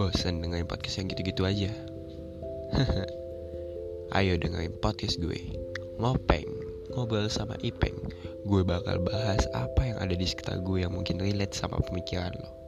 Bosan dengerin podcast yang gitu-gitu aja? Ayo dengerin podcast gue Ngopeng, ngobrol sama Ipeng. Gue bakal bahas apa yang ada di sekitar gue yang mungkin relate sama pemikiran lo.